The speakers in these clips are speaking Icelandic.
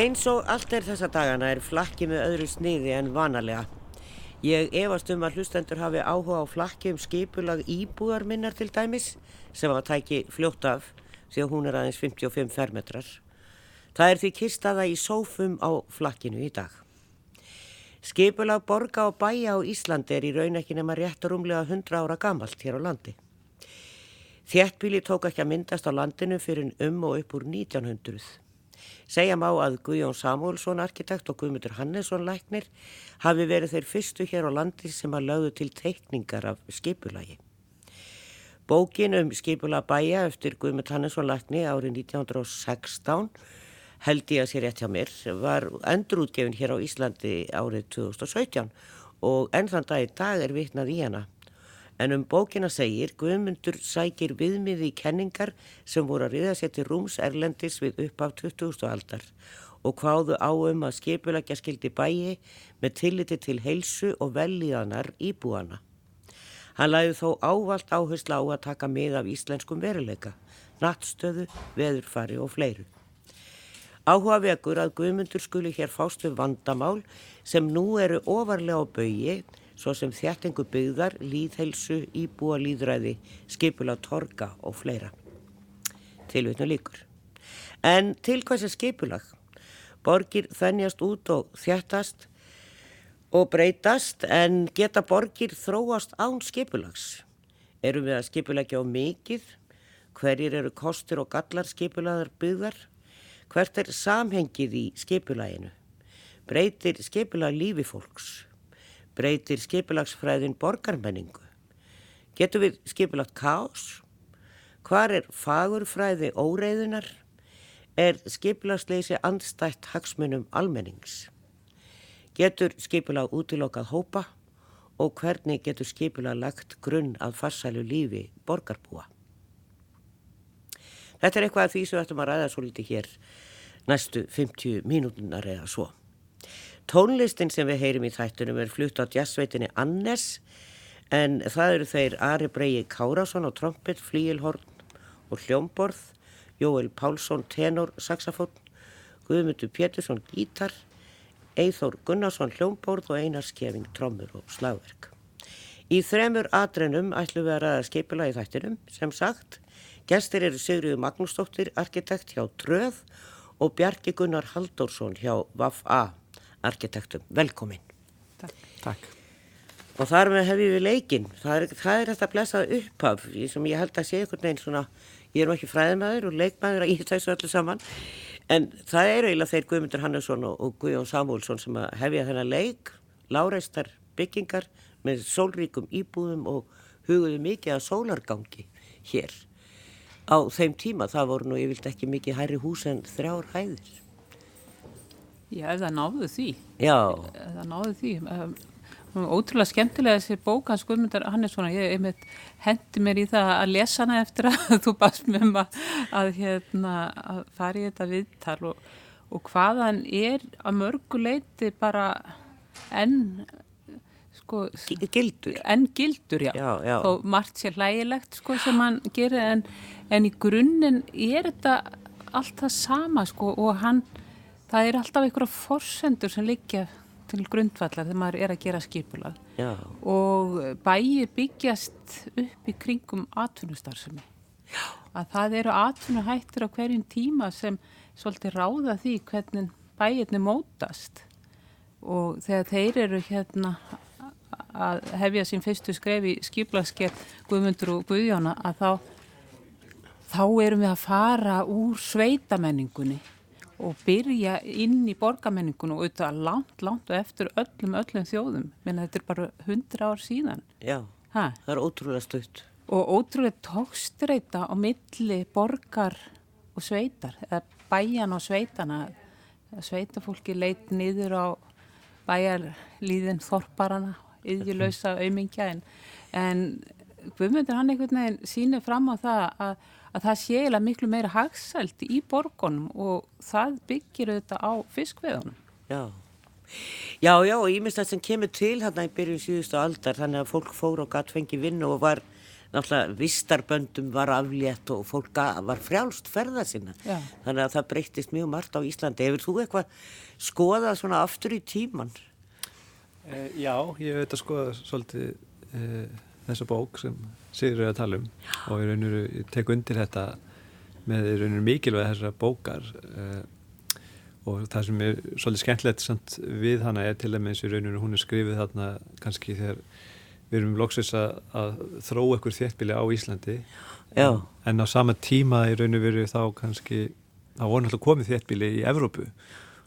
Eins og allt er þessa dagana er flakki með öðru sniði en vanalega. Ég efast um að hlustendur hafi áhuga á flakki um skipulag íbúðar minnar til dæmis sem að tæki fljótt af því að hún er aðeins 55 fermetrar. Það er því kistaða í sófum á flakkinu í dag. Skipulag borga og bæja á Íslandi er í raun ekki nema rétt og rúmlega 100 ára gamalt hér á landi. Þjettbíli tók ekki að myndast á landinu fyrir um og upp úr 1900. Segja má að Guðjón Samúlsson arkitekt og Guðmundur Hannesson læknir hafi verið þeir fyrstu hér á landi sem að lögðu til teikningar af skipulagi. Bókin um skipula bæja eftir Guðmund Hannesson lækni árið 1916 held ég að sé rétt hjá mér, var endurútgefin hér á Íslandi árið 2017 og enn þann dag í dag er vitnað í hana. En um bókina segir Guðmundur sækir viðmið í kenningar sem voru að riða sér til rúms erlendis við upp af 20. aldar og hvaðu á um að skipulegja skildi bæi með tilliti til heilsu og velíðanar íbúana. Hann læði þó ávalt áhersla á að taka mið af íslenskum veruleika, nattstöðu, veðurfari og fleiru. Áhuga vekur að Guðmundur skuli hér fást við vandamál sem nú eru ofarlega á baui, svo sem þjættingu byggðar, líðhelsu, íbúa líðræði, skipula torga og fleira. Tilvitnu líkur. En til hvað sem skipulag? Borgir þennjast út og þjættast og breytast en geta borgir þróast án skipulags. Erum við að skipulagja á mikið? Hverjir eru kostur og gallar skipulaðar byggðar? Hvert er samhengið í skipulaginu? Breytir skipulag lífi fólks? Breytir skipulagsfræðin borgarmenningu? Getur við skipulagt kás? Hvar er fagurfræði óreiðunar? Er skipulagsleysi andstætt hagsmunum almennings? Getur skipulag útilokað hópa? Og hvernig getur skipulag lagt grunn að farsælu lífi borgarbúa? Þetta er eitthvað af því sem við ættum að ræða svo litið hér næstu 50 mínútunar eða svo. Tónlistin sem við heyrim í þættunum er flutt á jazzveitinni Annes en það eru þeir Ari Bregi Kárásson á trompet, flíilhorn og hljómborð, Jóel Pálsson tenor, saxafón, Guðmundur Pétursson gítar, Eithór Gunnarsson hljómborð og Einar Skeving trommur og slagverk. Í þremur atrenum ætlum við að ræða skipila í þættinum sem sagt Gestir eru Sigriður Magnúsdóttir, arkitekt hjá Tröð og Bjarki Gunnar Haldórsson hjá VAF-A, arkitektum. Velkomin. Takk. Takk. Og þar með hefum við leikin. Það er, það er þetta blessað upphaf sem ég held að sé einhvern veginn svona, ég er nú ekki fræðmaður og leikmaður í þessu öllu saman, en það eru eiginlega þeir Guðmundur Hannesson og, og Guðjón Samúlsson sem að hefja þennan leik, láreistar byggingar með sólríkum íbúðum og huguðu mikið að sólargangi hér á þeim tíma. Það voru nú yfirlt ekki mikið hærri hús en þrjár hæðir. Já, ef það náðu því. Já. Ef það náðu því. Um, ótrúlega skemmtilega þessi bók hans Guðmundar Hannesson ég einmitt hendi mér í það að lesa hana eftir að þú baðst maður um að, hérna, að fara í þetta viðtal og, og hvaðan er að mörguleiti bara enn sko, gildur enn gildur, já, já, já. og margt sér hlægilegt sko, sem hann gerir en, en í grunninn er þetta allt það sama sko, og hann, það er alltaf einhverja forsendur sem liggja til grundvallar þegar maður er að gera skipulað já. og bæir byggjast upp í kringum atvinnustarfsemi. Að það eru atvinnuhættir á hverjum tíma sem svolítið ráða því hvernig bæirni mótast. Og þegar þeir eru hérna að hefja sín fyrstu skref í skiplaskell Guðmundur og Guðjóna að þá þá erum við að fara úr sveitamenningunni og byrja inn í borgamenningunni og auðvitað langt, langt og eftir öllum, öllum þjóðum. Menn þetta er bara hundra ár síðan. Já, ha? það er ótrúlega stöðt og ótrúlega tókstreita á milli borgar og sveitar eða bæjan og sveitana. Sveitafólki leit niður á bæjarlíðin þorparana yðjulösa auðmingja en, en Guðmundur hann einhvern veginn sínir fram á það að, að það sé eða miklu meira hagsælt í borgunum og það byggir auðvitað á fiskveðunum. Já, já, já og ímest það sem kemur til hérna í byrjun síðustu aldar þannig að fólk fór og gatt fengi vinnu og var náttúrulega vistarböndum var aflétt og fólk var frjálst ferða sinna. Já. Þannig að það breyttist mjög margt á Íslandi. Hefur þú eitthvað skoðað svona aftur í tíman? E, já, ég hef þetta skoðað svolítið e, þessa bók sem Sigur er að tala um. Og ég, raunir, tek undir þetta með mikilvæg þessara bókar e, og það sem er svolítið skemmtilegt samt við hana er til dæmis í rauninu hún er skrifið þarna kannski þegar við erum loksins að, að þró ekkur þéttbíli á Íslandi. Já. en á sama tíma í rauninu verið þá kannski þá voru náttúrulega komið þéttbíli í Evrópu.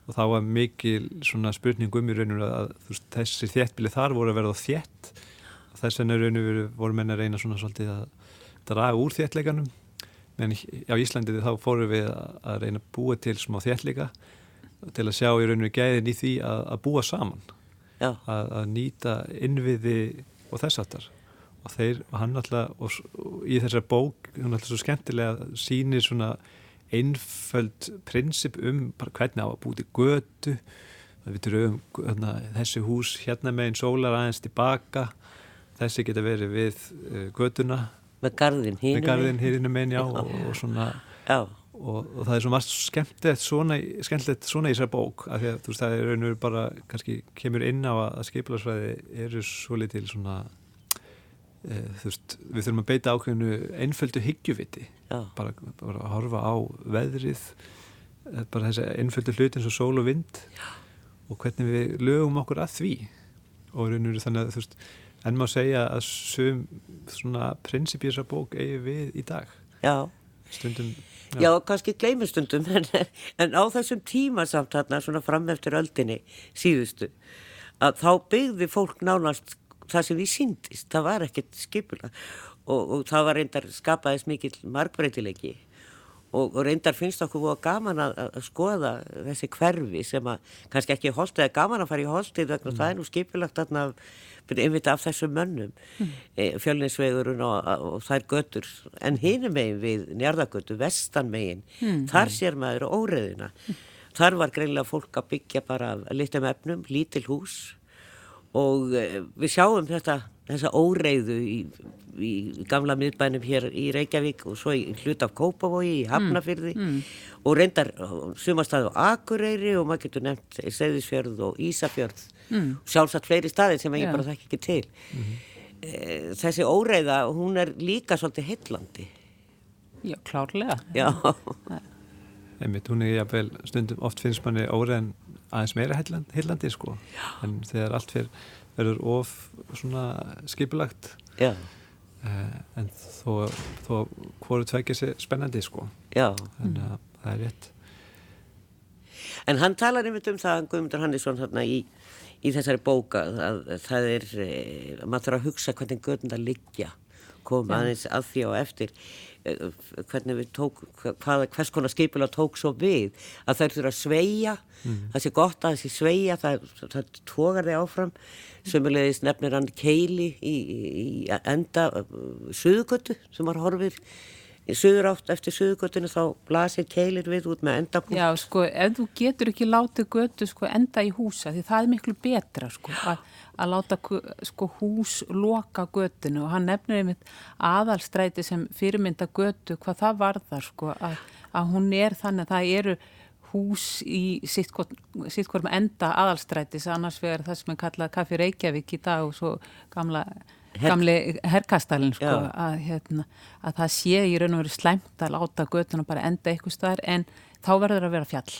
Og þá var mikil svona spurning um í rauninu að veist, þessi þéttbíli þar voru að verða þétt þess vegna í rauninu voru menna að reyna svona svolítið að draga úr þéttleikanum. Menn á Íslandi þá fóru við að reyna að búa til smá þéttleika til að sjá í rauninu gæðin í því að, að búa saman að, að nýta innviði og þess aftar og þeir, og hann alltaf og, og í þessar bók, hann alltaf svo skemmtilega sínir svona einföld prinsip um hvernig á að búti götu. Við dröfum hérna, þessi hús hérna meginn sólar aðeins tilbaka þessi geta verið við uh, götuna. Með gardin hýrinu meginn já, og, og svona já. og, og það er svo margt skemmtilegt svona, skemmtilegt svona í þessar bók af því að þú veist það er raun og veru bara kannski kemur inn á að skipilarsvæði eru svo litil svona e, þú veist við þurfum að beita ákveðinu einföldu higgjuviti bara, bara að horfa á veðrið e, bara þessi einföldu hluti eins og sól og vind Já. og hvernig við lögum okkur að því. Og raun og veru þannig að þú veist en maður segja að sum svona prinsip í þessar bók eigi við í dag? Já. Stundum Já, Já kannski gleymustundum en, en á þessum tíma samt hérna svona fram eftir öldinni síðustu að þá byggði fólk nánast það sem við síndist, það var ekkert skipula og, og það var reyndar skapaðis mikill markbreytilegi og, reyndar finnst okkur búið gaman að, að skoða þessi hverfi sem að kannski ekki holtið eða gaman að fara í holtið vegna mm. það er nú skipulagt þarna einmitt af þessum mönnum mm. e, fjölninsvegurinn og, og þær götur en hinum megin við njarðagötu vestan megin, mm. þar sér maður óreðina, mm. þar var greinlega fólk að byggja bara litum efnum lítil hús og e, við sjáum þetta þessa óreiðu í, í gamla miðbænum hér í Reykjavík og svo í hlut af Kópavogi í Hafnafyrði mm. Mm. og reyndar sumastæðu Akureyri og maður getur nefnt Seyðisfjörð og Ísafjörð mm. sjálfsagt fleiri staðir sem ég bara þekk ekki til -hmm. þessi óreiða hún er líka svolítið heillandi Já, klárlega Já Einmitt, hún er jáfnveil stundum oft finnst manni óreiðan aðeins meira heillandi sko Já. en þegar allt fyrir verður of svona skipulagt. Já. Uh, en þó, þó hvoru tveikir sé spennandi sko. Já. en uh, það er rétt. En hann talar einmitt um það Guðmundur Hannesson þarna í í þessari bóka að það er, e, maður þarf að hugsa hvernig gödunda liggja, koma aðeins að því og eftir hvernig við tók, hvað, hvers konar skipula tók svo við, að það þurfa að sveia, mm. það sé gott að það sé sveia, það, það tókar þig áfram, sömulegis nefnir hann keili í, í, í enda suðugötu sem var horfið í söður átt eftir söðugötinu þá blasir keilir við út með endapunkt Já sko ef þú getur ekki látið götu sko enda í húsa því það er miklu betra sko að, að láta sko hús loka götinu og hann nefnir einmitt aðalstræti sem fyrirmynda götu hvað það varðar sko að, að hún er þannig að það eru hús í sitt hvort með enda aðalstrætis. Annars vegar það sem er kallað Kaffi Reykjavík í dag og svo gamla gamli herrkastalinn sko, að, hérna, að það sé í raun og veru slæmt að láta götuna bara enda eitthvað staðar en þá verður að vera fjall.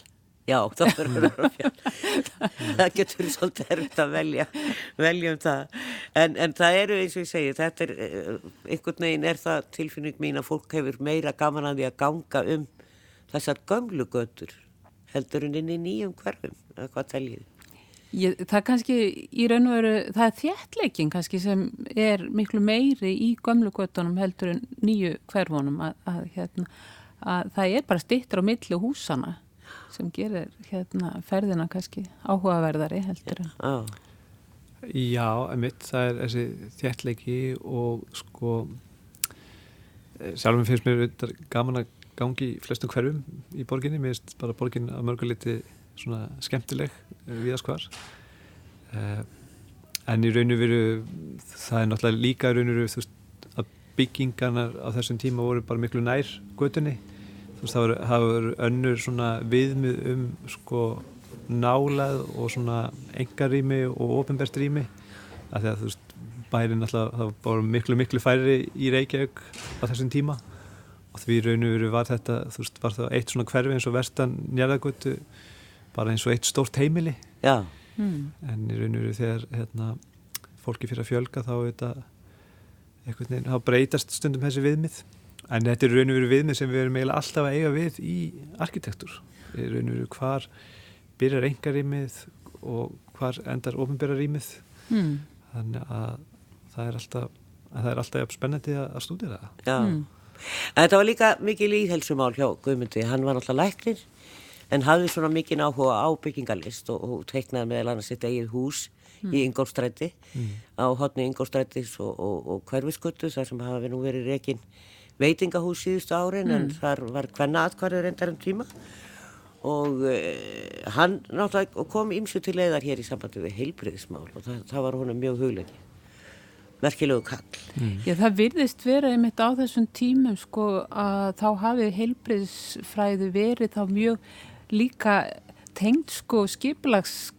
Já, þá verður að vera fjall. Það getur svolítið erfitt að velja velja um það. En, en það eru eins og ég segi þetta er, eh, einhvern veginn er það tilfinning mín að fólk hefur meira gaman að því að ganga um þessar gömlu götur heldur en inn í nýjum hverfum, hvað teljið Ég, það er kannski í raun og veru, það er þjertleikin kannski sem er miklu meiri í gömlugötunum heldur en nýju hverfunum að, að, hérna, að það er bara stittur á milli húsana sem gerir hérna, ferðina kannski áhugaverðari heldur en. Já, Já emitt, það er þessi þjertleiki og sko eh, sjálfum finnst mér gaman að gangi í flestum hverfum í borginni, mér finnst bara borgin að mörguliti svona skemmtileg eh, viðast hvar. Uh, en í raun og veru það er náttúrulega líka raun og veru þú veist að byggingarnar á þessum tíma voru bara miklu nær götunni. Þú veist það voru önnur svona viðmið um sko nálað og svona engarými og ofinberstrými af því að þú veist bærin alltaf það voru miklu miklu færri í Reykjavík á þessum tíma. Og því raun og veru var þetta þú veist var það eitt svona hverfi eins og vestan njörðagötu bara eins og eitt stórt heimili Já. Mm. en í raun og veru þegar hérna, fólki fyrir að fjölga þá veginn, breytast stundum þessi viðmið en þetta er raun og veru viðmið sem við erum eiginlega alltaf að eiga við í arkitektur í raun og veru hvar byrjar engarímið og hvar endar ofinbærarímið mm. þannig að það er alltaf, það er alltaf spennandi að stúdira það. Já, mm. en þetta var líka mikið líðhelsumál hjá Guðmundi, hann var alltaf læknir en hafði svona mikið áhuga á byggingalist og, og teiknaði meðal annars sitt eigið hús mm. í Ingólstræti mm. á hotni Ingólstrætis og, og, og hverfiskötu þar sem hafi nú verið rekin veitingahús síðustu árin en mm. þar var hvenna atkvarður endar um tíma og uh, hann náttúrulega kom ímsu til leiðar hér í sambandi við heilbriðismál og það, það var honum mjög huglegið merkilegu kall. Mm. Já, það virðist vera einmitt á þessum tímum sko að þá hafi heilbriðsfræði verið þá mjög líka tengd sko skiplags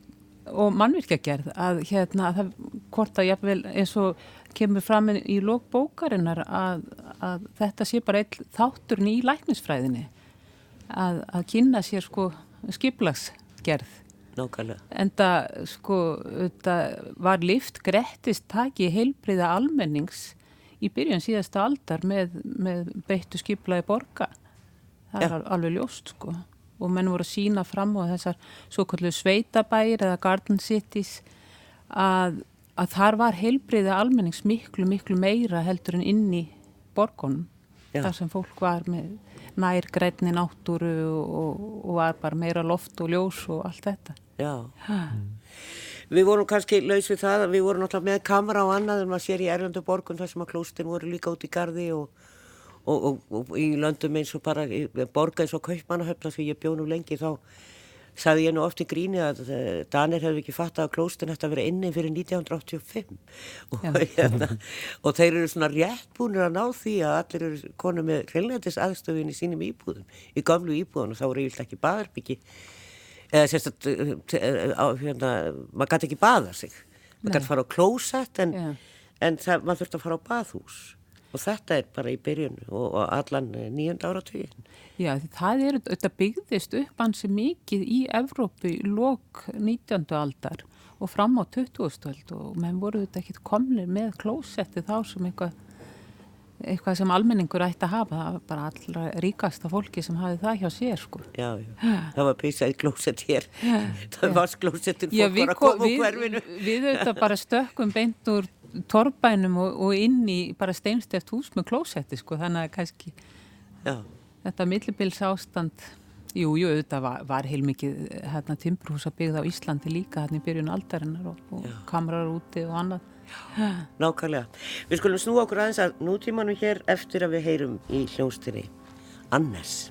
og mannvirkjagerð að hérna að það hvort að jáfnvel eins og kemur fram í lókbókarinnar að, að þetta sé bara einn þátturn í læknisfræðinni að, að kynna sér sko skiplagsgerð Nákvæmlega. En það sko, var lift grettist taki heilbriða almennings í byrjun síðasta aldar með, með beittu skiplaði borga. Það er ja. alveg ljóst sko. Og menn voru að sína fram á þessar svo kallu sveitabæir eða garden cities að, að þar var heilbriða almennings miklu, miklu meira heldur en inn í borgunum. Ja. Þar sem fólk var með nær grænni náttúru og, og var bara meira loft og ljós og allt þetta. Já. Mm. Við vorum kannski laus við það, við vorum náttúrulega með kamera og annað en maður sér í Erlandu borgun þar sem að klóstin voru líka út í gardi og, og, og, og í löndum eins og bara borga eins og kaupmannahöfna því ég bjónum lengi þá sagði ég nú oft í gríni að eh, Danir hefði ekki fattað að klóstin ætti að vera inni fyrir 1985 hérna, og þeir eru svona rétt búinir að ná því að allir eru konu með hreinlegatis aðstöðin í sínum íbúðum, í gamlu íbúðum og þá eru yfirlega ekki baðarbyggi eða sérst að hérna, maður gæti ekki baða sig. Maður gæti fara á klósett en, en það, maður þurfti að fara á baðhús og þetta er bara í byrjun og, og allan nýjönda áratugin Já, það er, þetta byggðist upp hansi mikið í Evrópu í lok 19. aldar og fram á 20. stöld og menn voru þetta ekki komnir með klósetti þá sem eitthvað eitthvað sem almenningur ætti að hafa. Það var bara allra ríkasta fólki sem hafi það hjá sér sko. Já, já, það var písaði klósett hér. Já, það var klósettir fólk var að koma úr hverfinu. Við auðvitað bara stökkum beint úr torbænum og, og inn í bara steinsteft hús með klósetti sko þannig að kannski já. þetta millibils ástand Jú, jú, auðvitað var, var heilmikið hérna timbrúsa byggð á Íslandi líka hérna í byrjun aldarinnar og, og kamrar úti og annað Nákvæmlega. Við skulum snú okkur aðeins að nútímanum hér eftir að við heyrum í hljónstinni Annes.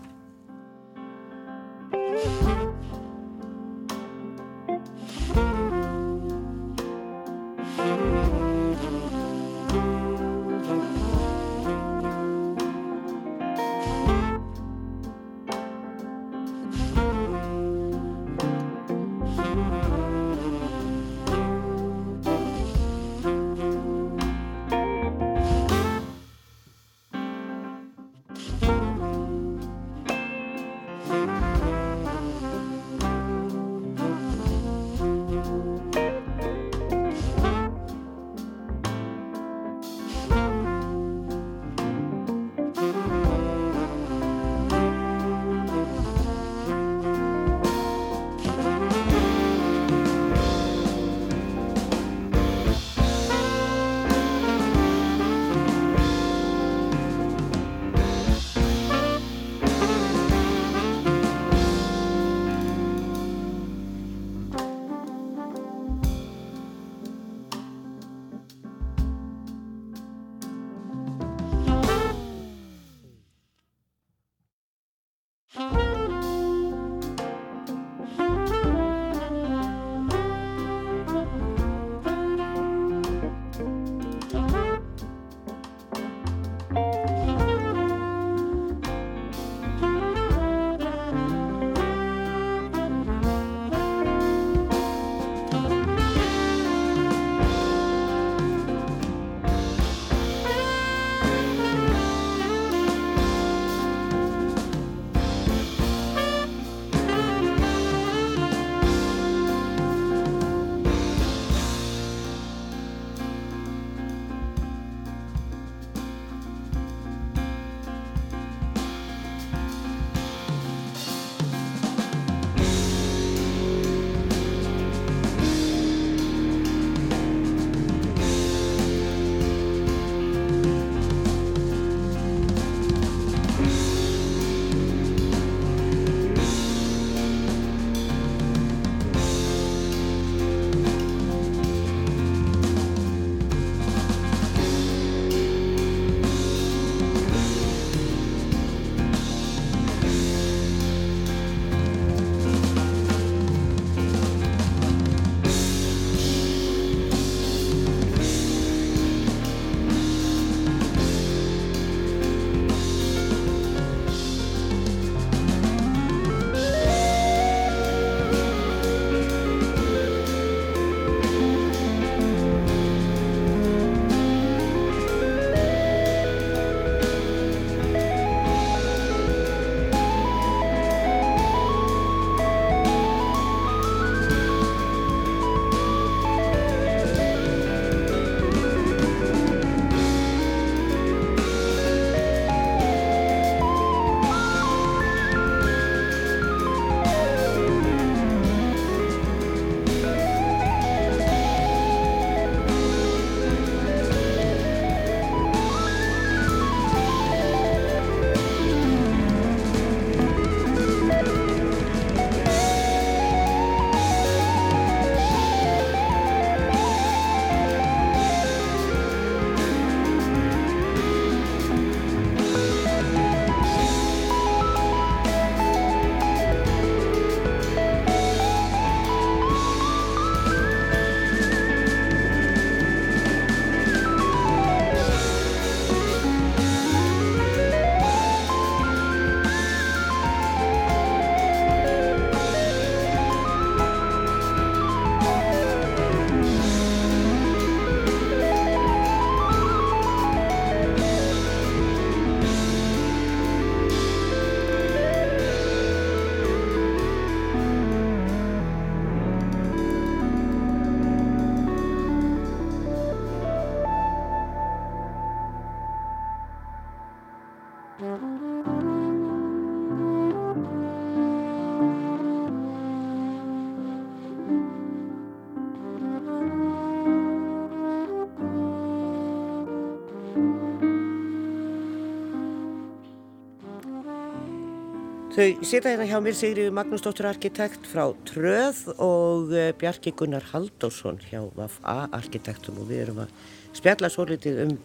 Þau sita hérna hjá mér Sigriður Magnúsdóttir arkitekt frá Tröð og eh, Bjarki Gunnar Haldásson hjá VFA arkitektum og við erum að spjalla svo litið um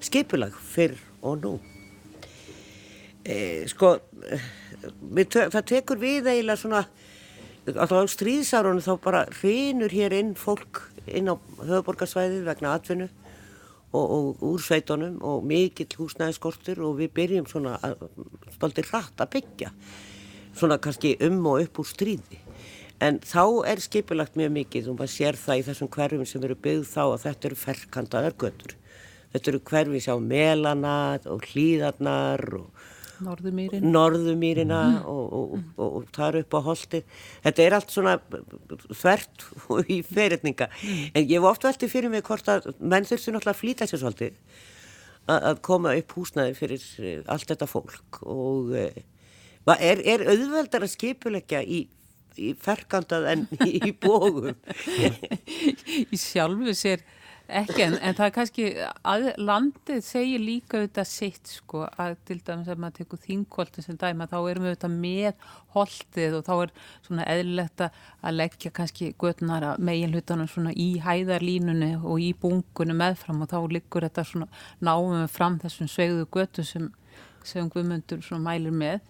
skipulag fyrr og nú. E, sko, te það tekur við eiginlega svona, alltaf á stríðsárunum þá bara hrinur hér inn fólk inn á höfuborgarsvæðið vegna atvinnu og, og úr sveitunum og mikill húsnæðiskortur og við byrjum svona stoltir hratt að byggja svona kannski um og upp úr stríði. En þá er skipilagt mjög mikið og maður sér það í þessum hverfum sem eru byggð þá að þetta eru ferkantaðar götur. Þetta eru hverfi sjá melana og hlýðarnar og Norðumýrin. Norðumýrina mm. og, og, og, og það eru upp á holdi. Þetta er allt svona þvert í fyrirtninga. Mm. En ég hef oft veltið fyrir mig hvort að menn þurftu náttúrulega að flýta sér svolítið að koma upp húsnaði fyrir eh, allt þetta fólk og eh, er, er auðveldar að skipulegja í, í ferkandað en í bógum? í sjálfu sér ekki en, en það er kannski að landið segir líka auðvitað sitt sko að til dæmis að maður tekur þingkoltin sem dæma þá erum við auðvitað með holdið og þá er svona eðlilegt að leggja kannski götnara megin hlutanum svona í hæðarlínunni og í bunkunum meðfram og þá liggur þetta svona náum fram þessum svegðu götu sem, sem Guðmundur svona mælir með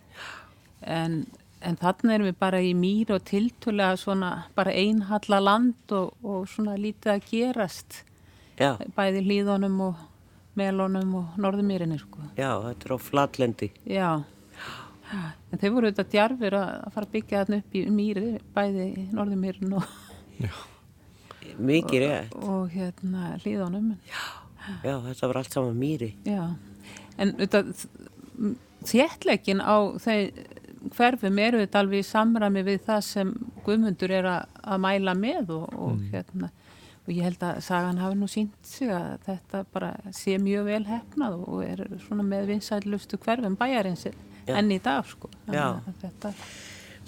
en En þannig erum við bara í mýra og tiltölega svona bara einhalla land og, og svona lítið að gerast. Já. bæði hlýðunum og melunum og norðumýrinni sko. Já, þetta er á flatlendi. Já, en þeir voru auðvitað djarfir að fara að byggja þarna upp í mýri bæði norðumýrin og Mikið rétt. Og, og hérna hlýðunum. Já, já, þetta var allt saman mýri. Já, en auðvitað þéttleikin á þeir hverfum eru þetta alveg í samræmi við það sem guðmundur er að, að mæla með og, og mm. hérna og ég held að sagan hafi nú sínt sig að þetta bara sé mjög vel hefnað og er svona með vinsælustu hverfum bæjarins enn í dag sko. Þetta,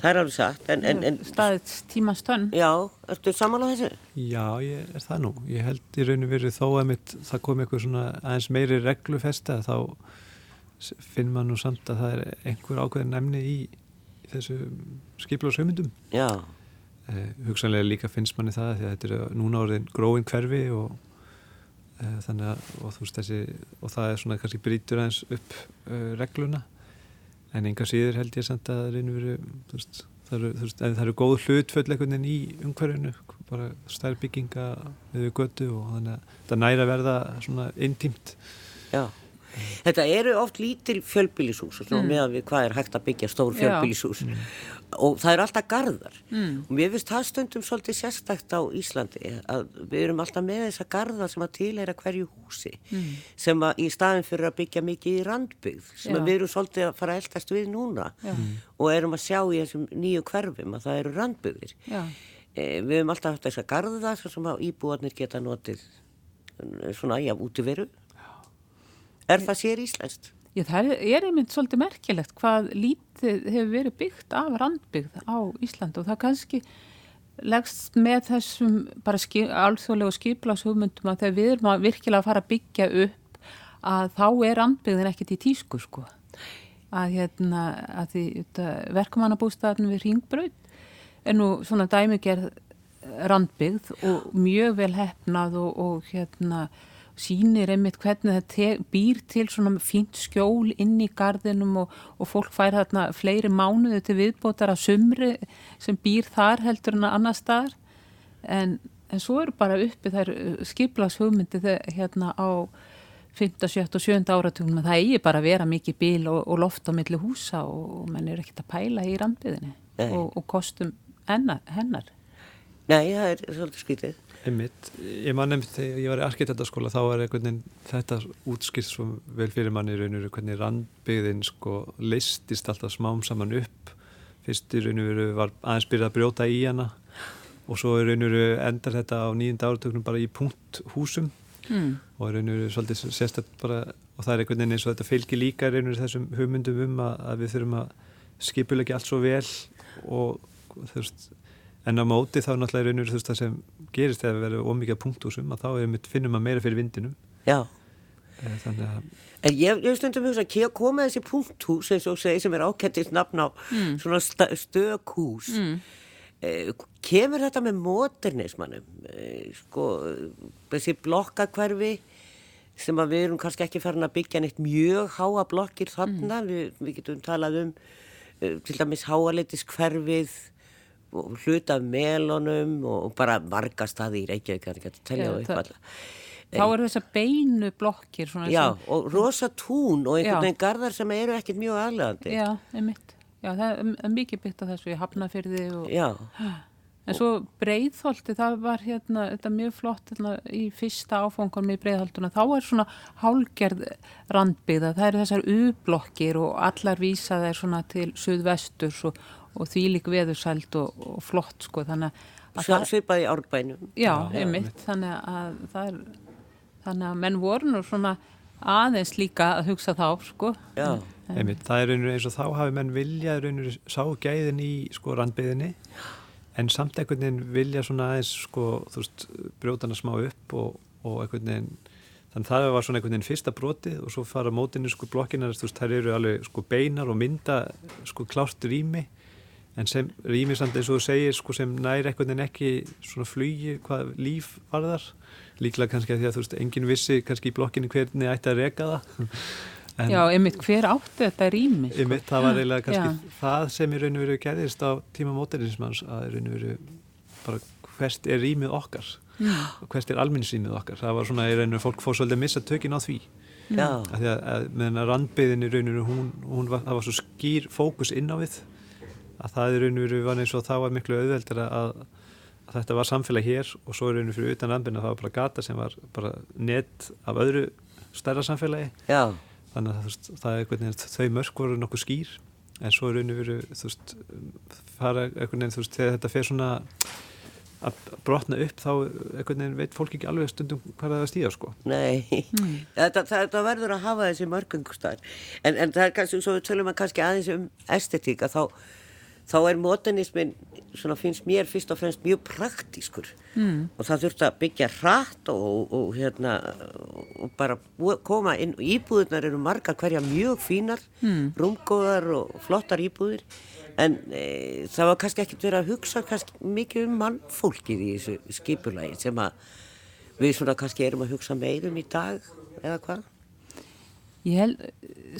það er alveg satt en, en, en, staðið tímastönn Já, ertu saman á þessu? Já, ég er það nú, ég held í rauninu verið þó að mitt, það kom eitthvað svona aðeins meiri reglufesta þá finn maður nú samt að það er einhver ákveðin emni í, í þessu skipla og sömyndum Já Uh, hugsanlega líka finnst manni það því að þetta er núna orðin gróin hverfi og uh, þannig að og, veist, þessi, og það er svona kannski brítur aðeins upp uh, regluna. En enga síður held ég samt að veru, veist, það, eru, veist, það eru góð hlutföll einhvern veginn í umhverfinu bara stær bygginga við götu og þannig að það næra verða svona intímt. Já Þetta eru oft lítil fjölbílisús mm. meðan við hvað er hægt að byggja stór fjölbílisús mm. Og það er alltaf garðar. Mm. og mér finnst það stundum svolítið sérstækt á Íslandi að við erum alltaf með þessa garðar sem að tilhæra hverju húsi mm. sem að í staðin fyrir að byggja mikið í randbyggð sem við erum svolítið að fara að eldast við núna. Mm. og erum að sjá í þessum nýju hverfum að það eru randbyggðir. E, við erum alltaf haft þessa garða sem að íbúarnir geta notið svona já, út í veru Er það sér íslenskt? Já, það er einmitt svolítið merkilegt hvað lítið hefur verið byggt af randbyggð á Íslandu og það kannski leggst með þessum bara skip, alþjóðlegu skiplashugmyndum að þegar við erum að virkilega að fara að byggja upp að þá er randbyggðin ekkert í tísku sko að hérna að því verkumannabústafn við Ringbröð er nú svona dæmigerð randbyggð og mjög vel hefnað og, og hérna sínir einmitt hvernig það býr til svona fínt skjól inn í gardinum og, og fólk fær þarna fleiri mánuðu til viðbótar að sumri sem býr þar heldur en að annar staðar en, en svo eru bara uppi þær uh, skiplas hugmyndi hérna á 5., 7. og 7. áratugum það eigi bara að vera mikið bíl og, og loft á milli húsa og, og mann er ekkert að pæla í randbyðinni og kostum hennar, hennar Nei, það er svolítið skvítið Einmitt, ég man nefndi þegar ég var í arkitektaskóla þá var þetta útskilt svo vel fyrir manni í raun og veru hvernig randbyggðin sko leistist alltaf smám saman upp. Fyrst í raun og veru var aðeins byrjað að brjóta í hana og svo í raun og veru endar þetta á nýjunda áratöknum bara í punkthúsum. Mm. og í raun og veru svolítið sérstætt bara og það er einhvern veginn eins og þetta fylgir líka í raun og veru þessum hugmyndum um að, að við þurfum að skipulegja allt svo vel og þú veist en á móti þá náttúrulega er einhverju þú veist það sem gerist þegar við verðum ómikið punktúsum að þá mitt, finnum maður meira fyrir vindinum. Já, Eh, Þannig að, En ég, ég stundum hugsa að koma þessi punkthús eins og segi sem er ákættist nafn á svona sta- stökhús. Mm. kemur þetta með modernismannum eh, sko þessi blokkakverfi sem að við erum kannski ekki farin að byggja neitt mjög háa blokkir þarna. Við, við getum talað um eh, til dæmis háaleitis og hluta af melunum og bara marga staði í Reykjavík það ekki að telja Já, það upp það- alla Þá eru þessar beinu blokkir Já, sem, og rosa tún og einhvern veginn garðar sem eru ekkert mjög aðlegandi. Já, einmitt. Já, það er mikið byggt á þessu í Hafnafyrði og Já, En svo breiðholti, það var hérna, þetta er mjög flott hérna, í fyrsta áfangunum í breiðholtuna. Þá er svona hálgerð randbyggða, það eru þessar U-blokkir og allar vísa þær svona til suðvesturs og, og því lík veðursælt og, og flott sko. Þannig að það, svipað í árbænum. já, Já, einmitt, þannig að það er, þannig að menn voru nú svona aðeins líka að hugsa þá sko. Já, einmitt, það er raunir eins og þá hafi menn vilja raunir sá gæðin í sko randbyðinni en samt einhvern veginn vilja svona aðeins sko, þú veist, brjótana smá upp og, og einhvern veginn þannig það var svona einhvern veginn fyrsta brotið og svo fara mótinu sko blokkinar, þú veist, þær eru alveg sko beinar og mynda sko klárt rými en sem rými samt eins og þú segir sko sem nær einhvern veginn ekki svona flugi hvað líf varðar líklega kannski að því að þú veist, enginn vissi kannski í blokkinu hvernig ætti að reka það En- Já, einmitt, hver átti þetta rými? Sko? Einmitt, það var eiginlega kannski Já. það sem í raun og veru gerðist á tíma móterinismanns að í raun og veru bara hvert er rýmið okkar og hvert er alminnsrýmið okkar það var svona í raun og veru fólk fór svolítið að missa tökin á því já, af því að, að með hennar randbyðin í raun og veru hún, hún var, það var svo skýr fókus inn á við að það í raun og veru var eins og það var miklu auðveldur að, að þetta var samfélag hér og svo í raun og veru fyrir utan randbyðina það var bara gata sem var bara net af öðru stærra samfélagi já, þannig að þú veist, það er einhvern veginn þau mörg voru nokkuð skýr en svo er raun og veru þú veist, fara einhvern veginn þú veist, þegar þetta fer svona að brotna upp þá einhvern veginn veit fólk ekki alveg stundum hvað það er að stíða sko nei. Þetta, þetta verður að hafa þessi mörgungustar. En, en það er kannski, svo við tölum að kannski aðeins um estetíka, þá, þá er modernismin, svona finnst mér fyrst og fremst mjög praktískur. Mm. Og það þurft að byggja hratt og, og hérna, og bara búa- koma inn, íbúðunar eru margar hverja mjög fínar, mm. rúmgóðar og flottar íbúðir. En e, það var kannski ekkert verið að hugsa kannski mikið um mannfólkið í þessu skipulagi sem að við svona kannski erum að hugsa meirum í dag eða hvað? Ég held,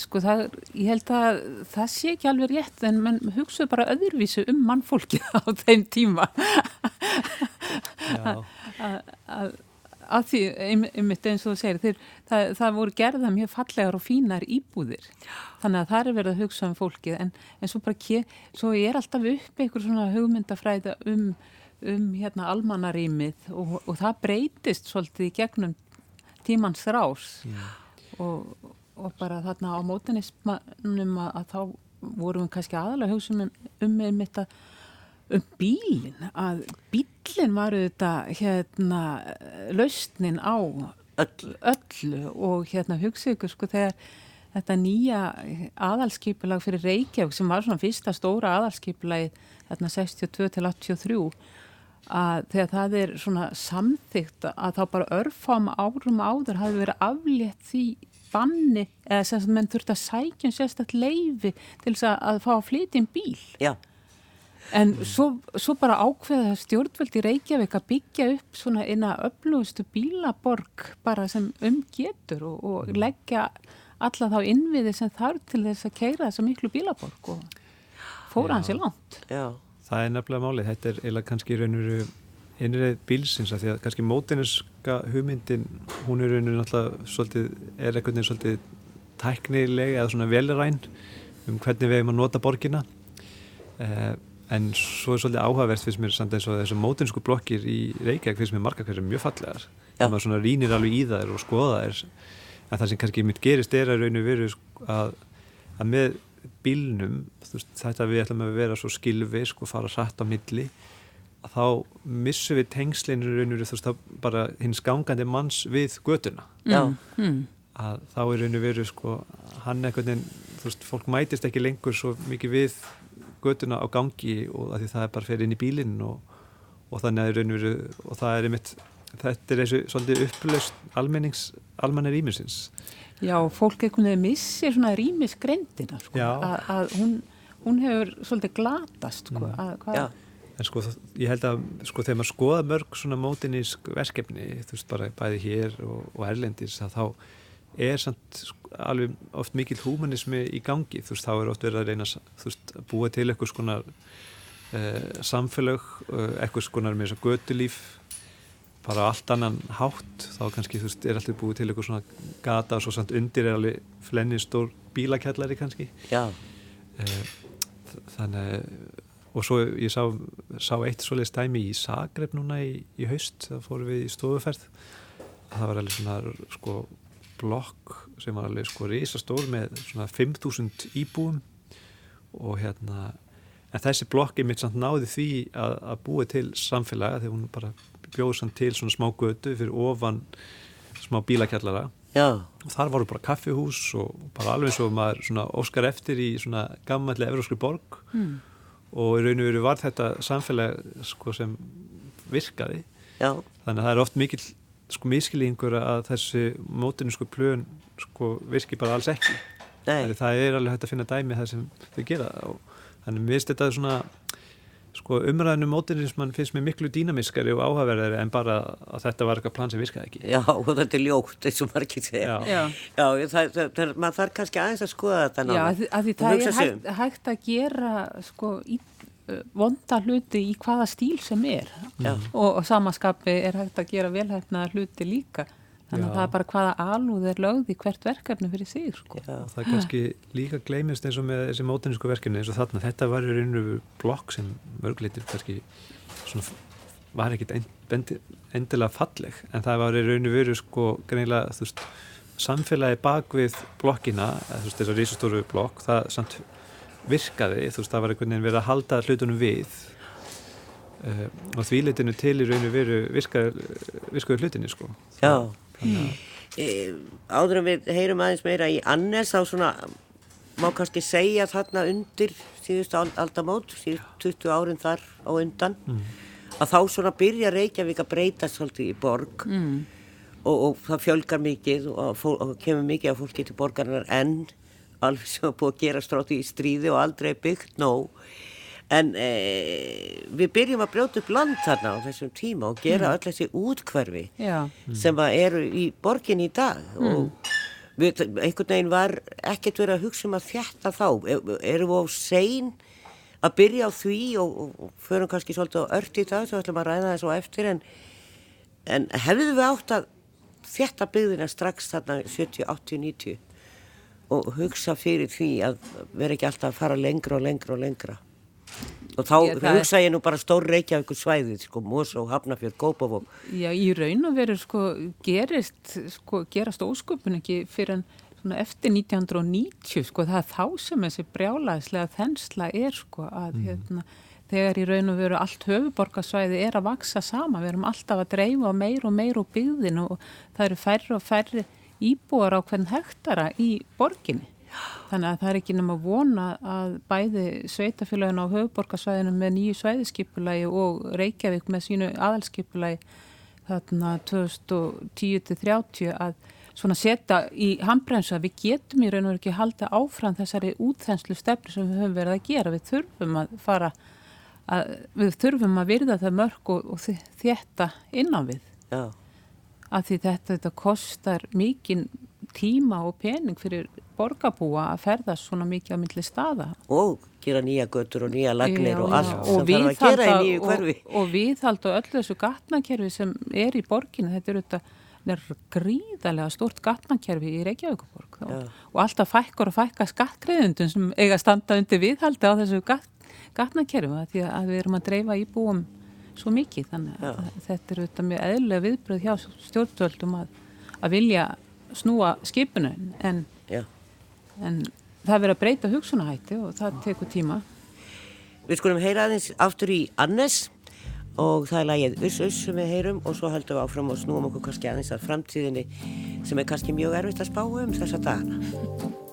sko, það, ég held að það sé ekki alveg rétt en menn hugsaðu bara öðruvísu um mannfólkið á þeim tíma. Að, því, ein- einmitt eins og þú segir þeir, það, það voru gerða mjög fallegar og fínar íbúðir. Þannig að það er verið að hugsa um fólkið en, en svo ke, svo er alltaf upp einhver svona hugmyndafræða um, um hérna almannarímið og, og það breytist svolítið í gegnum tímans þrás og, og bara þarna á mótinismannum að, að þá vorum við kannski aðalega að hugsa um, einmitt að um bílinn að bílinn var auðvitað hérna lausnin á Öll. öllu og hérna hugsið ykkur sko þegar þetta nýja aðalskipulag fyrir Reykjavík sem var svona fyrsta stóra aðalskipulagi hérna 62 til 83 að þegar það er svona samþygt að þá bara örfam árum áður hafi verið aflétt því banni eða sem sagt menn þurft að sækja um sérstætt leifi til þess að, að fá að flytja inn bíl. Já, En svo, svo bara ákveða stjórnvöld í Reykjavík að byggja upp svona eina öflugustu bílaborg bara sem um getur og, og leggja alla þá innviði sem þarf til þess að keira þessa miklu bílaborg og fóra hans í langt. já, það er nefnilega málið. Þetta er eiginlega kannski í raun og veru innreið bílsins að því að kannski mótiniska hugmyndin hún er og veru náttúrulega svolítið, er einhvern veginn svolítið tæknileg eða svona velræn um hvernig við hefum að nota borgina. Eh, en svo er svolítið áhugavert fyrst mér samt eins og þessu mótinsku blokkir í Reykjavík fyrst mér margar hverju mjög fallegar. Þegar maður svona rínir alveg í þær og skoða þær en það sem kannski mitt gerist er að raun og veru sko, að, að með bílnum veist, þetta við ætlum að vera svo skilvisk og fara satt á milli þá missum við tengslinu raun og veru þú veist þá bara hins gangandi manns við götuna já, Mm. að þá er raun og veru sko hann einhvern veginn, þú veist, fólk mætist ekki lengur svo mikið við götuna á gangi og að því það er bara fyrir inn í bílinn og, og þannig að raun og veru og það er einmitt þetta er þessu svolítið upplöst almennings, almennir íminsins. Já, fólk veginn missir svona rýmisgrendina sko, að, að hún, hún hefur svolítið glatast sko, mm. að hvað... En sko ég held að sko þegar maður skoða mörg svona mótinísk verkefni, þú veist bara bæði hér og, og erlendis að þá er samt sko, alveg oft mikil húmanismi í gangi, þú veist þá er oft verið að reyna veist að búa til eitthvað svona eh, samfélag, eh, eitthvað svona með þess að gödulíf bara allt annan hátt. Þá kannski þú veist er alltaf búið til eitthvað svona gata og svo samt undir er alveg flenni stór bílakellari kannski. Já. Eh, Þannig og svo ég sá, sá eitt svoleið stæmi í Sagreb núna í, í haust það fóru við í stofuferð það var alveg svona sko blokk sem var alveg sko risastór með svona 5.000 íbúum og hérna en þessi blokki mitt samt náði því að, að búi til samfélaga þegar hún bara bjóði samt til svona smá götu fyrir ofan smá bílakjallara Já. og þar voru bara kaffihús og bara alveg svo maður svona óskar eftir í svona gammalli evróskri borg mm. Og í raun og veru var þetta samfélag sko sem virkaði. Já. þannig að það er oft mikil sko miskilingur að þessi mótinu sko plön sko virki bara alls ekki. Það er alveg hægt að finna dæmi það sem þau gera og þannig mér finnst þetta svona sko umræðinu mótinismann finnst mér miklu dýnamiskari og áhaverðari en bara að þetta var eitthvað plan sem virkaði ekki. Já, og þetta er ljótt eins og margir segja. Já, Já. Það, það, það, maður þarf kannski aðeins að skoða þetta náma Já, að því, að því það er hægt, hægt að gera sko í vonda hluti í hvaða stíl sem er. Og, og samaskapi er hægt að gera velhæfna hluti líka þannig að það er bara hvaða alúð er lögði hvert verkefni fyrir sig sko. það er kannski líka gleimist eins og með þessi mótinísku verkefni eins og þarna. Þetta var í raun og blokk sem mörglitir kannski svona, var ekkit endilega falleg. En það var í raun og veru sko greinilega þú veist samfélagi bak við blokkina þú veist þessar rísastóru blokk það samt virkaði, þú veist, það var einhvern veginn verið að halda hlutunum við. Uh, og því litinu til í rauninu veru virkaði, hlutinni, sko. Já, áður en við heyrum aðeins meira í Annes á svona, má kannski segja þarna undir síðustu aldamót, síðustu 20 árin þar á undan, mm. að þá svona byrja Reykjavík að breyta svolítið í borg mm. og, og það fjölgar mikið og, fól, og kemur mikið af fólki til borgarnar enn alveg sem er búið að gera stráti í stríði og aldrei byggt nóg en e, við byrjum að brjóta upp land þarna á þessum tíma og gera mm. öll þessi útkverfi mm. sem eru í borgin í dag mm. og við, einhvern veginn var ekkert verið að hugsa um að þjætta þá e, erum við á sein að byrja á því og, og, og förum kannski svolítið á ört í það svo ætlum að ræða það svo eftir en, en hefðu við átt að þjætta byggðina strax þarna 70, 80, 90 og hugsa fyrir því að vera ekki alltaf að fara lengra og lengra og lengra og þá ég, hugsa ég nú bara stór Reykjavík svæðið, sko, Mosó, Hafnafjörð, Gópavók Já, í raun og veru sko gerist, sko, gerast ósköpun ekki fyrir en svona eftir 1990, sko, það er þá sem þessi brjálaðislega þensla er, sko, að mm. hérna þegar í raun og veru allt höfuborgarsvæði er að vaksa sama, við erum alltaf að dreifa meir og meir og byggðin og það eru færri og færri íbúar á hvern hektara í borginni. Þannig að það er ekki nema vona að bæði sveitafélagin á höfuborgarsvæðinu með nýju svæðiskipulagi og Reykjavík með sínu aðalskipulagi þarna 2010-30 að svona setja í handbremsa við getum í raun og ekki halda áfram þessari útþenslu stefni sem við höfum verið að gera. Við þurfum að fara að, við þurfum að virða það mörg og, og þetta innan við. Já að því þetta, þetta kostar mikið tíma og pening fyrir borgarbúa að ferðast svona mikið á myndli staða. Og gera nýja götur og nýja lagnir og allt já. sem þarf að gera í nýju hverfi. Og, og viðhald og öllu þessu gatnakerfi sem er í borginu, þetta er auðvitað gríðarlega stort gatnakerfi í Reykjavíkuborg og alltaf fækkur og fækka skattgreðundum sem eiga standa undir viðhaldi á þessu gat, gatnakerfi því að við erum að dreifa í búum svo mikið þannig að Já. þetta er auðvitað með eðlega viðbröð hjá stjórnvöldum að, að vilja snúa skipunum en, en það verður að breyta hugsunahætti og það tekur tíma. Við skulum heyra aðeins aftur í Annes og það er lægið Uss Uss sem við heyrum og svo heldum við áfram og snúum okkur kannski aðeins að framtíðinni sem er kannski mjög erfitt að spá um þessa dagana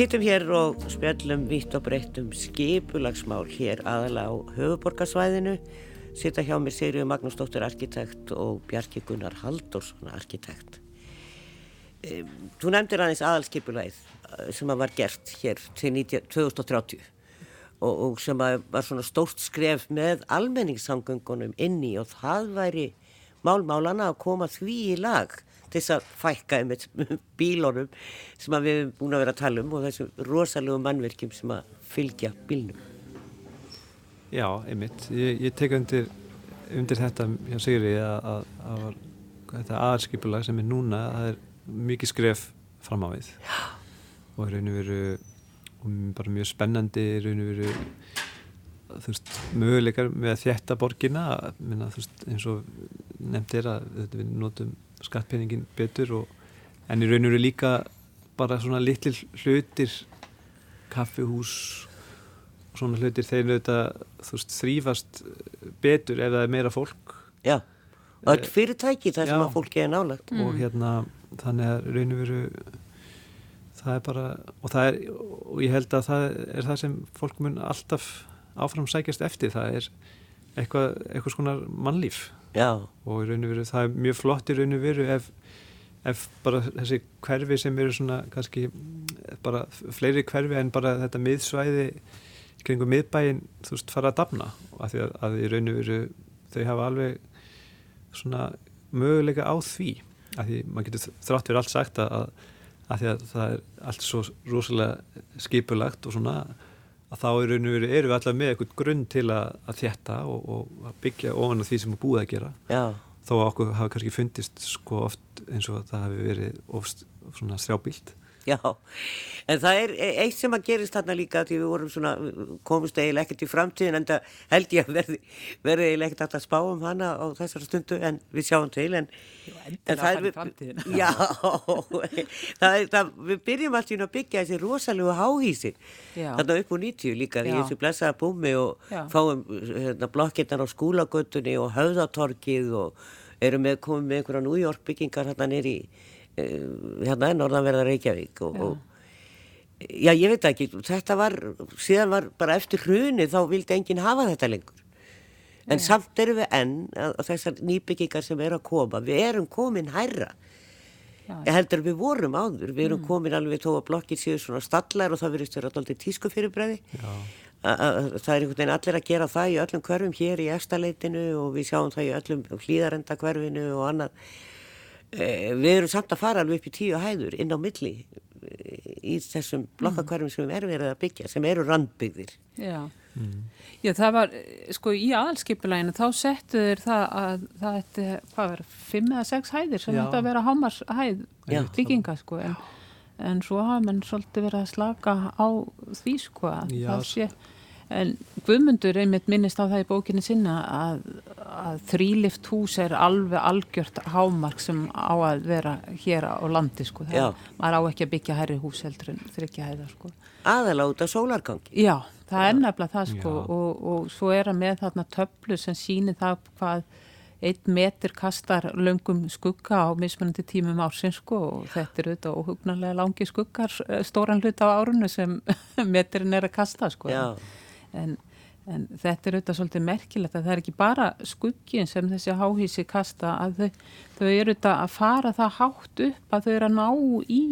Sittum hér og spjallum vitt og breytt um skipulagsmál hér aðalega á höfuborgarsvæðinu. Sitta hjá mér Sigriður Magnúsdóttir arkitekt og Bjarki Gunnar Halldórsson arkitekt. Þú nefndir aðeins aðalskipulagið eh, sem var gert hér til 2030 og, og sem var svona stórt skref með almenningssamgöngunum inni og það væri málmálana að koma því í lag til þess að fækka einmitt bílónum sem við hefum búin að vera að tala um og þessum rosalegu mannverkjum sem að fylgja bílnum. Já, einmitt. Ég, ég tek undir, undir þetta hjá Sigri að, að, að þetta aðarskipulag sem er núna, það er mikið skref fram á við Já. og raun og veru bara mjög spennandi raun og veru þú veist, möguleikar með að þjætta borgina, minna, þú veist, eins og nefnd er að við notum skattpenningin betur og, en í raun og veru líka bara svona litli hlutir kaffihús og svona hlutir þeir auðvitað þrýfast betur ef það er meira fólk. Já, og öll fyrirtæki þar sem að fólki er nálagt mm. og hérna þannig að raun og veru það er bara og það er, og ég held að það er það sem fólk mun alltaf áfram sækjast eftir, það er eitthvað, eitthvað svona mannlíf. Já. og í raun og veru það er mjög flott í raun og veru ef, ef bara þessi hverfi sem eru svona kannski bara fleiri hverfi en bara þetta miðsvæði kringum miðbæin þú veist fara að dafna. Að því að, að í raun og veru þau hafa alveg svona möguleika á því. Að því maður getur þrátt verið allt sagt að, að því að það er allt svo rosalega skipulagt og svona að þá er og veru, erum við alltaf með eitthvað grunn til að, að þjætta og, og að byggja ofan á því sem er búið að gera Já. þó að okkur hafa kannski fundist sko oft eins og það hafi verið ofst svona strjábílt Já, en það er eitt sem að gerist þarna líka því við vorum svona, komumst eiginlega ekkert í framtíðin en það held ég að verði, verði eiginlega ekkert að spá um hana á þessar stundu en við sjáum til en, Jú, en það er framtíðin Já, það er, það, við byrjum alltaf að byggja þessi rosalegu háhísi þarna upp úr 90 líka í Já. þessu blessaða búmi og Já. fáum hérna, blokkirnar á skúlagötunni og höfðatorkið og erum með komið með einhverja New York byggingar hérna nýri hérna norðanverða Reykjavík og, og já ég veit ekki þetta var, síðan var bara eftir hruni þá vildi enginn hafa þetta lengur. En Já. samt erum við enn að, að þessar nýbyggingar sem eru að koma við erum komin hærra. Ég heldur við vorum áður við erum komin alveg þó að blokkir séu svona stallar og það verðist vera alltaf tísku fyrirbræði það er einhvern veginn allir að gera það í öllum hverfum hér í efstaleitinu og við sjáum það í öllum hlýðarenda hverfinu og annað. Eh, við erum samt að fara alveg upp í tíu hæður inn á milli eh, í þessum blokkakverfum sem er verið að byggja sem eru randbyggðir Já. Já, það var, eh, sko, í aðalskipulæginu þá settu þeir það að það ætti, hvað verður, fimm eða sex hæðir sem þetta að vera hámarshæð Já. bygginga, sko, en, en svo hafa mann svolítið verið að slaka á því, sko, að Já, það sé, en Guðmundur einmitt minnist á það í bókinni sinna að, að þrýlift hús er alveg algjört hámark sem á að vera hér á landi, sko, Já. það, maður á ekki að byggja hærri hús heldur en þryggja hæðar, sko. aðalega út af sólargangi Já, það er nefnilega það sko Já. og, og svo er að með þarna töflu sem sýnir það hvað einn metur kastar löngum skugga á mismunandi tímum ársins sko og þetta er auðvitað óhugnarlega langi skuggar eh, stóran hlut á árunu sem meturinn er að kasta sko Já. En En þetta er auðvitað svolítið merkilegt að það er ekki bara skuggin sem þessi háhísi kasta að þau, þau eru auðvitað að fara það hátt upp að þau eru að ná í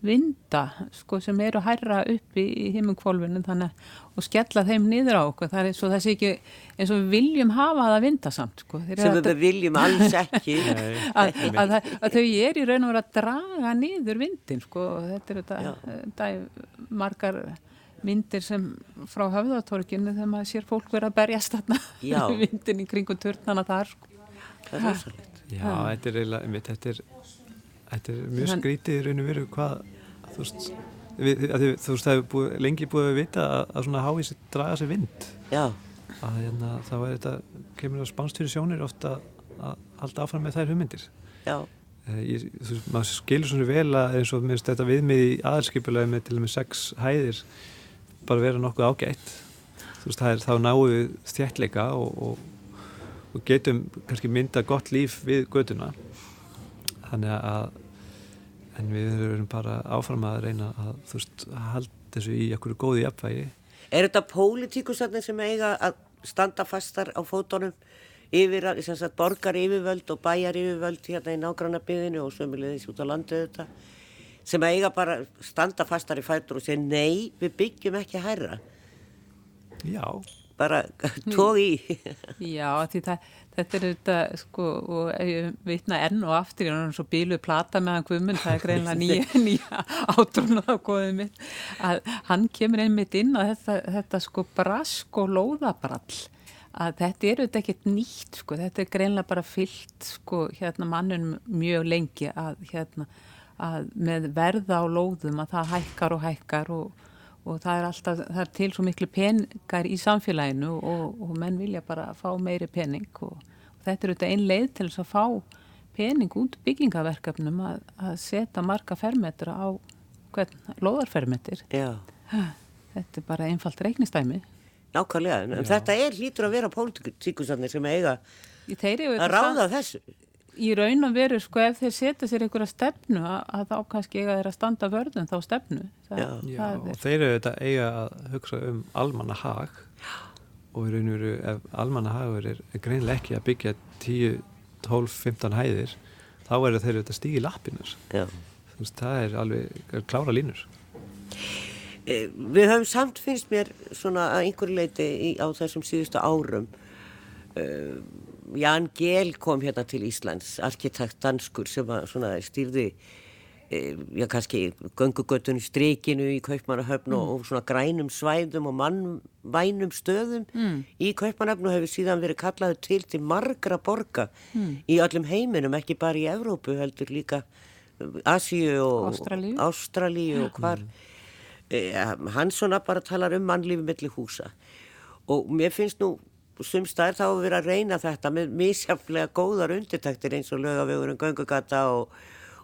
vinda sko, sem eru að hærra upp í, í himmunkvolvinu þannig og skella þeim niður á okkur. Það er eins og þessi ekki eins og við viljum hafa það vindasamt. Sko. Sem við viljum alls ekki. að, að, að, að þau er í raun og vera að draga niður vindin sko. Þetta er auðvitað margar myndir sem frá höfðatorkinu þegar maður sér fólk vera að berjast þarna vindin í kringum törnana þar sko. Það er rosalegt. Já, þetta er eiginlega, þetta er, þetta er mjög skrítið í raun og veru hvað, þú veist, við, að þið, þú veist, það hefur búið, lengi búið að vita að, að svona hávís draga sér vind. Já. Að hérna, þá er þetta, kemur það spánstýri sjónir ofta að halda áfram með þær hugmyndir. Já. Ég, þú veist, maður skilur svona vel að eins og minnst þetta viðmið í aðalskipulega með til og með sex hæðir bara vera nokkuð ágætt. Þú veist, það er þá náðu stjætleika og, og, og getum kannski mynda gott líf við göduna þannig að en við erum bara áfram að reyna að þú veist, halda þessu í einhverju góði jafnvægi. Er þetta pólitíkusarnir sem eiga að standa fastar á fótonum yfir, að borgar yfirvöld og bæjar yfirvöld hérna í nágranna byðinu og sömulegðis út á landu þetta sem eiga bara standa fastar í fætur og segja nei, við byggjum ekki að hæra Já. Bara tóð í. Já, því það, þetta er þetta sko, og ég vitna enn og aftur ég er náttúrulega svo bíluð plata með hann Guðmund það er greinlega nýja, nýja átrúna á góðið mitt, að hann kemur einmitt inn á þetta, þetta sko brask og lóðabrall að þetta er auðvitað ekkert nýtt sko, þetta er greinlega bara fyllt sko hérna mannum mjög lengi að hérna að með verða á lóðum að það hækkar og hækkar og, og það er alltaf, það er til svo miklu peningar í samfélaginu og, og menn vilja bara fá meiri pening og, og þetta er auðvitað einn leið til þess að fá pening út byggingaverkefnum að, að setja marga fermetra á hvern, lóðarfermetir Já. þetta er bara einfalt reiknistæmi Nákvæmlega, en Já. þetta er hlítur að vera pólitíkusarnir sem eiga að ráða þessu í raun og veru sko ef þeir setja sér einhverja stefnu að, að þá kannski eiga þeir að standa vörðun þá stefnu. Það, Já, Já. og þeir eru þetta eiga að hugsa um almanna hag og í raun og veru ef almanna hagur er, er greinlega ekki að byggja 10, 12, 15 hæðir þá eru þeir þetta stígi lappinur veist, það er alveg er klára línur. E, Við höfum samt finnst mér svona að einhverju leiti í, á þessum síðustu árum uh, Jan Gehl kom hérna til Íslands, arkitekt danskur sem stýrði e, já kannski göngugötun í strikinu í Kaupmannahöfn mm. og svona grænum svæðum og mannvænum stöðum mm. í Kaupmannahöfn og hefur síðan verið kallaðu til til margra borga mm. í öllum heiminum, ekki bara í Evrópu heldur líka Asíu og Ástralíu, Ástralíu og hvar e, hann svona bara talar um mannlífi millir húsa og mér finnst nú sumstaðir þá að vera að reyna þetta með mísjaflega góðar undirtæktir eins og lögavegurinn, göngugata og,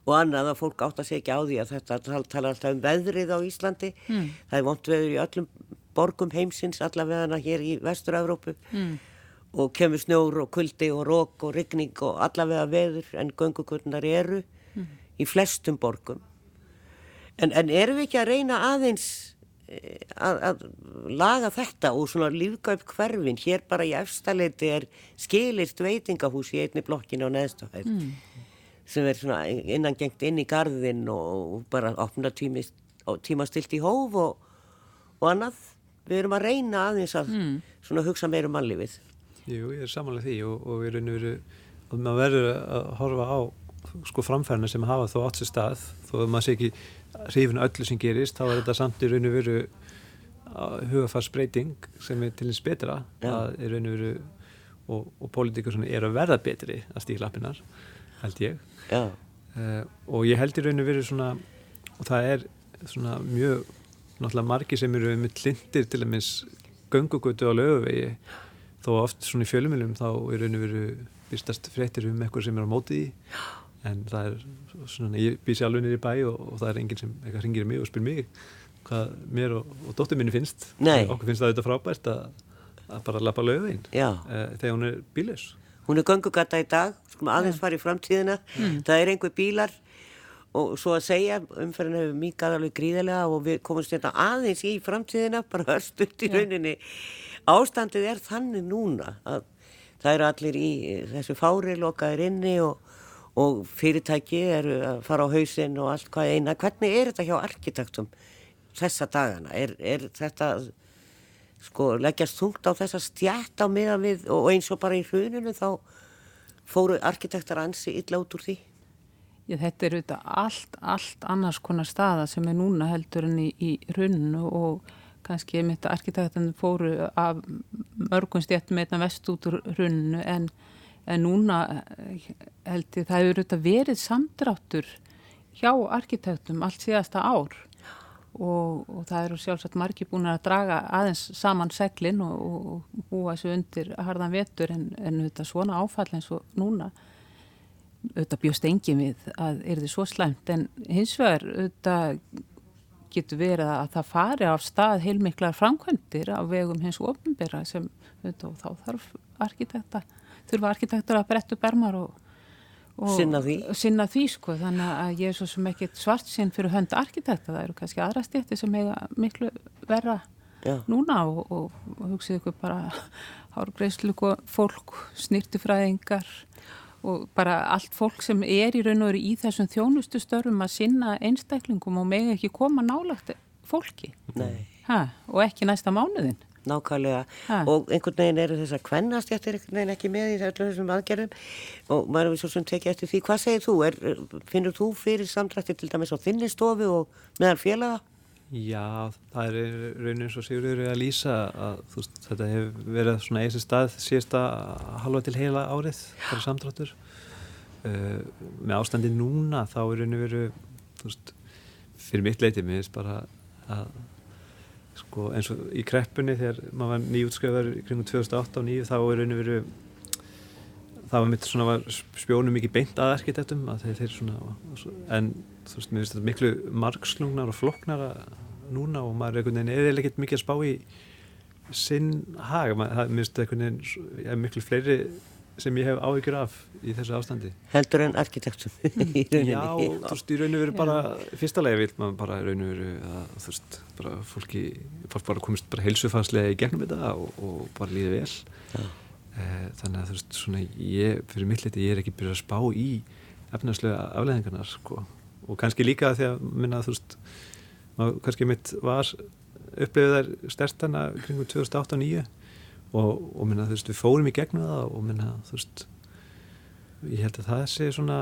og annað að fólk átt að segja á því að þetta tala alltaf um veðrið á Íslandi mm. það er vont veður í öllum borgum heimsins allavega hér í vestur-Európu mm. og kemur snjór og kuldi og rók og rigning og allavega veður en göngugurnar eru mm. í flestum borgum en, en erum við ekki að reyna aðeins að, að laga þetta og svona lífgaupp hverfin hér bara í efstaleiti er skilirt veitingahús í einni blokkinu á neðstofæð mm. sem er svona innangengt inn í gardin og bara opna tími, tíma stilt í hóf og, og annað við erum að reyna aðeins að mm. svona hugsa meir um mannlífið Jú, ég er samanlega því og, og við erum verið og maður verður að horfa á sko framfærna sem hafa þó átt sér stað þó að maður sé ekki hrifin öllu sem gerist, þá er þetta samt í raun og veru hugafarsbreyting sem er til þess betra. Ja. að í raun og veru og, og pólitíkur er að verða betri að stíla lappinnar, held ég. Uh, og ég held í raun og veru svona, og það er svona mjög, náttúrulega margi sem eru með klindir til að minns göngugötu á löguvegi þó oft svona í fjölumilum þá í raun og veru byrstast fréttir um eitthvað sem er á mótið í en það er svona, ég býsi alveg nýri bæ og, og það er enginn sem eitthvað ringir mig og spyr mig hvað mér og, og dóttur minni finnst. Nei. okkur finnst það auðvitað frábært að, að bara lappa lögvein e, þegar hún er bílis Hún er gangugata í dag, maður aðeins fara í framtíðina. Mm. það er einhver bílar og svo að segja umferðin hefur mikað alveg gríðilega og við komumst hérna aðeins í framtíðina bara hörst upp í rauninni. Ástandið er þannig núna að það eru allir í þessu fári lokaðir inni og, og fyrirtæki eru að fara á hausinn og allt hvað eina. Hvernig er þetta hjá arkitektum þessa dagana? Er, er þetta sko leggjast þungt á þessa stjætt á miðan við og eins og bara í hruninu þá fóru arkitektar ansi illa út úr því? Já, þetta er auðvitað allt, allt annars konar staða sem er núna heldur en í, í hrunnu og kannski mitt arkitektan fóru af mörgum stjættum einna vest út úr hrunnu en, en núna eh, held ég það hefur auðvitað verið samdráttur hjá arkitektum allt síðasta ár. Og, og það eru sjálfsagt margi búin að draga aðeins saman seglinn og, og búa þessu undir harðan vetur en, en auðvitað svona áfall eins og núna. Auðvitað bjóst engin við að er þið svo slæmt en hins vegar auðvitað getur verið að það fari á stað heilmiklar framkvæmdir á vegum hins ofinbera sem auðvitað og þá þarf arkitekta, þurfa arkitektur að bretta upp ermar og, og sinna því, sinna því sko, þannig að ég er svo sem ekki svart sinn fyrir hönd arkitekta, það eru kannski aðra stétti sem eiga miklu verra Já. núna og, og, og hugsið ykkur bara hárgreislu fólk, snýrtifræðingar og bara allt fólk sem er í raun og veru í þessum þjónustu störfum að sinna einstaklingum og megi ekki koma nálagt fólki. Ha, og ekki næsta mánuðin Nákvæmlega ha. og einhvern veginn eru þess að kvennastjættir einhvern veginn ekki með í þessum aðgerðum og maður er svo sem tekið eftir því hvað segir þú? Er, finnur þú fyrir samdrætti til dæmis á þinni stofu og meðal félaga? Já, það er raunin svo sigurður að lýsa að veist, þetta hefur verið svona eisi stað síðasta halva til heila árið fyrir samdráttur uh, með ástandi núna þá er raunin verið veist, fyrir mitt leitið mér bara að sko, eins og í kreppunni þegar maður var nýjútskjöðar kring 2008 og 2009 þá er raunin verið það var mitt svona spjónum mikið beint að arkitektum að þeir, þeir svona en þú veist, mér finnst þetta miklu margslungnar og flokknara núna og maður er einhvern veginn eða ekkert mikið að spá í sinn hag, maður finnst þetta einhvern veginn miklu fleiri sem ég hef áhyggjur af í þessu ástandi. Heldur en arkitektum Já, þú veist, í rauninu veru bara fyrsta lega vil maður bara í rauninu veru að þú veist, bara fólki fólk bara komist bara heilsufanslega í gegnum þetta og, og bara líði vel. Já. Eh, þannig að þú veist, svona ég, fyrir mitt liti, ég er ekki byrjað að spá í efnarslega afleðingarnar, sko. Og kannski líka því að minna þú veist maður kannski mitt var upplifið þær stertana kringum 2008-2009 og, og minna þú veist við fórum í gegnum það og minna þú veist ég held að það sé svona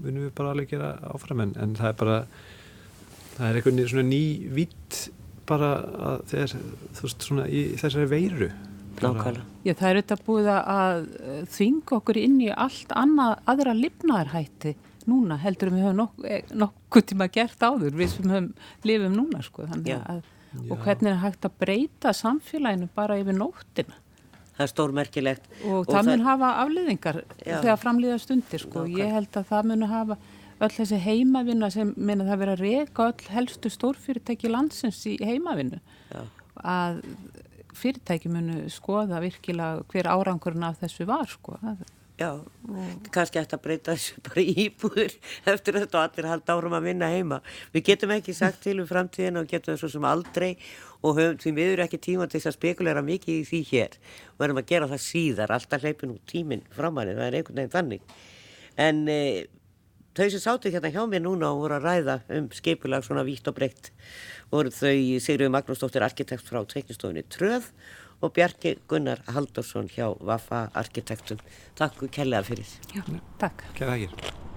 munum við bara alveg gera áfram en, en það er bara það er einhvern veginn svona ný vitt bara að þeir þú veist svona í þessari veiru. Nákvæmlega. Já það er auðvitað búið að þvinga okkur inn í allt annað aðra lifnaðarhætti núna heldur við höfum nokkuð eh, nokku tíma gert áður. Við sem höfum lifum núna sko að, og hvernig er hægt að breyta samfélaginu bara yfir nóttina það er stórmerkilegt og, og það, það mun hafa afliðingar já. þegar framlýða stundir sko Nákvæm. ég held að það mun hafa öll þessi heimavinna sem minna það verið að reyka öll helstu stórfyrirtæki landsins í heimavinnu já. að fyrirtæki munu skoða virkilega hver árangurinn af þessu var sko það Já, kannski ætti að breyta þessu bara íbúður eftir þetta og allir halda árum að vinna heima. Við getum ekki sagt til um framtíðina og getum þessu sem aldrei og höfum því miður ekki tíma til þess að spekulera mikið í því hér. Við verðum að gera það síðar, alltaf hleypin úr tíminn framann, það er einhvern veginn þannig. En e, þau sem sátu hérna hjá mér núna og voru að ræða um skepulag svona vítt og breytt voru þau Sigriður Magnúsdóttir arkitekt frá Tveiknistofinni Tröð og Bjarki Gunnar Haldursson hjá Vafa Arkitektum. Takk og kærlega fyrir. Já, takk. Kærlega ekki.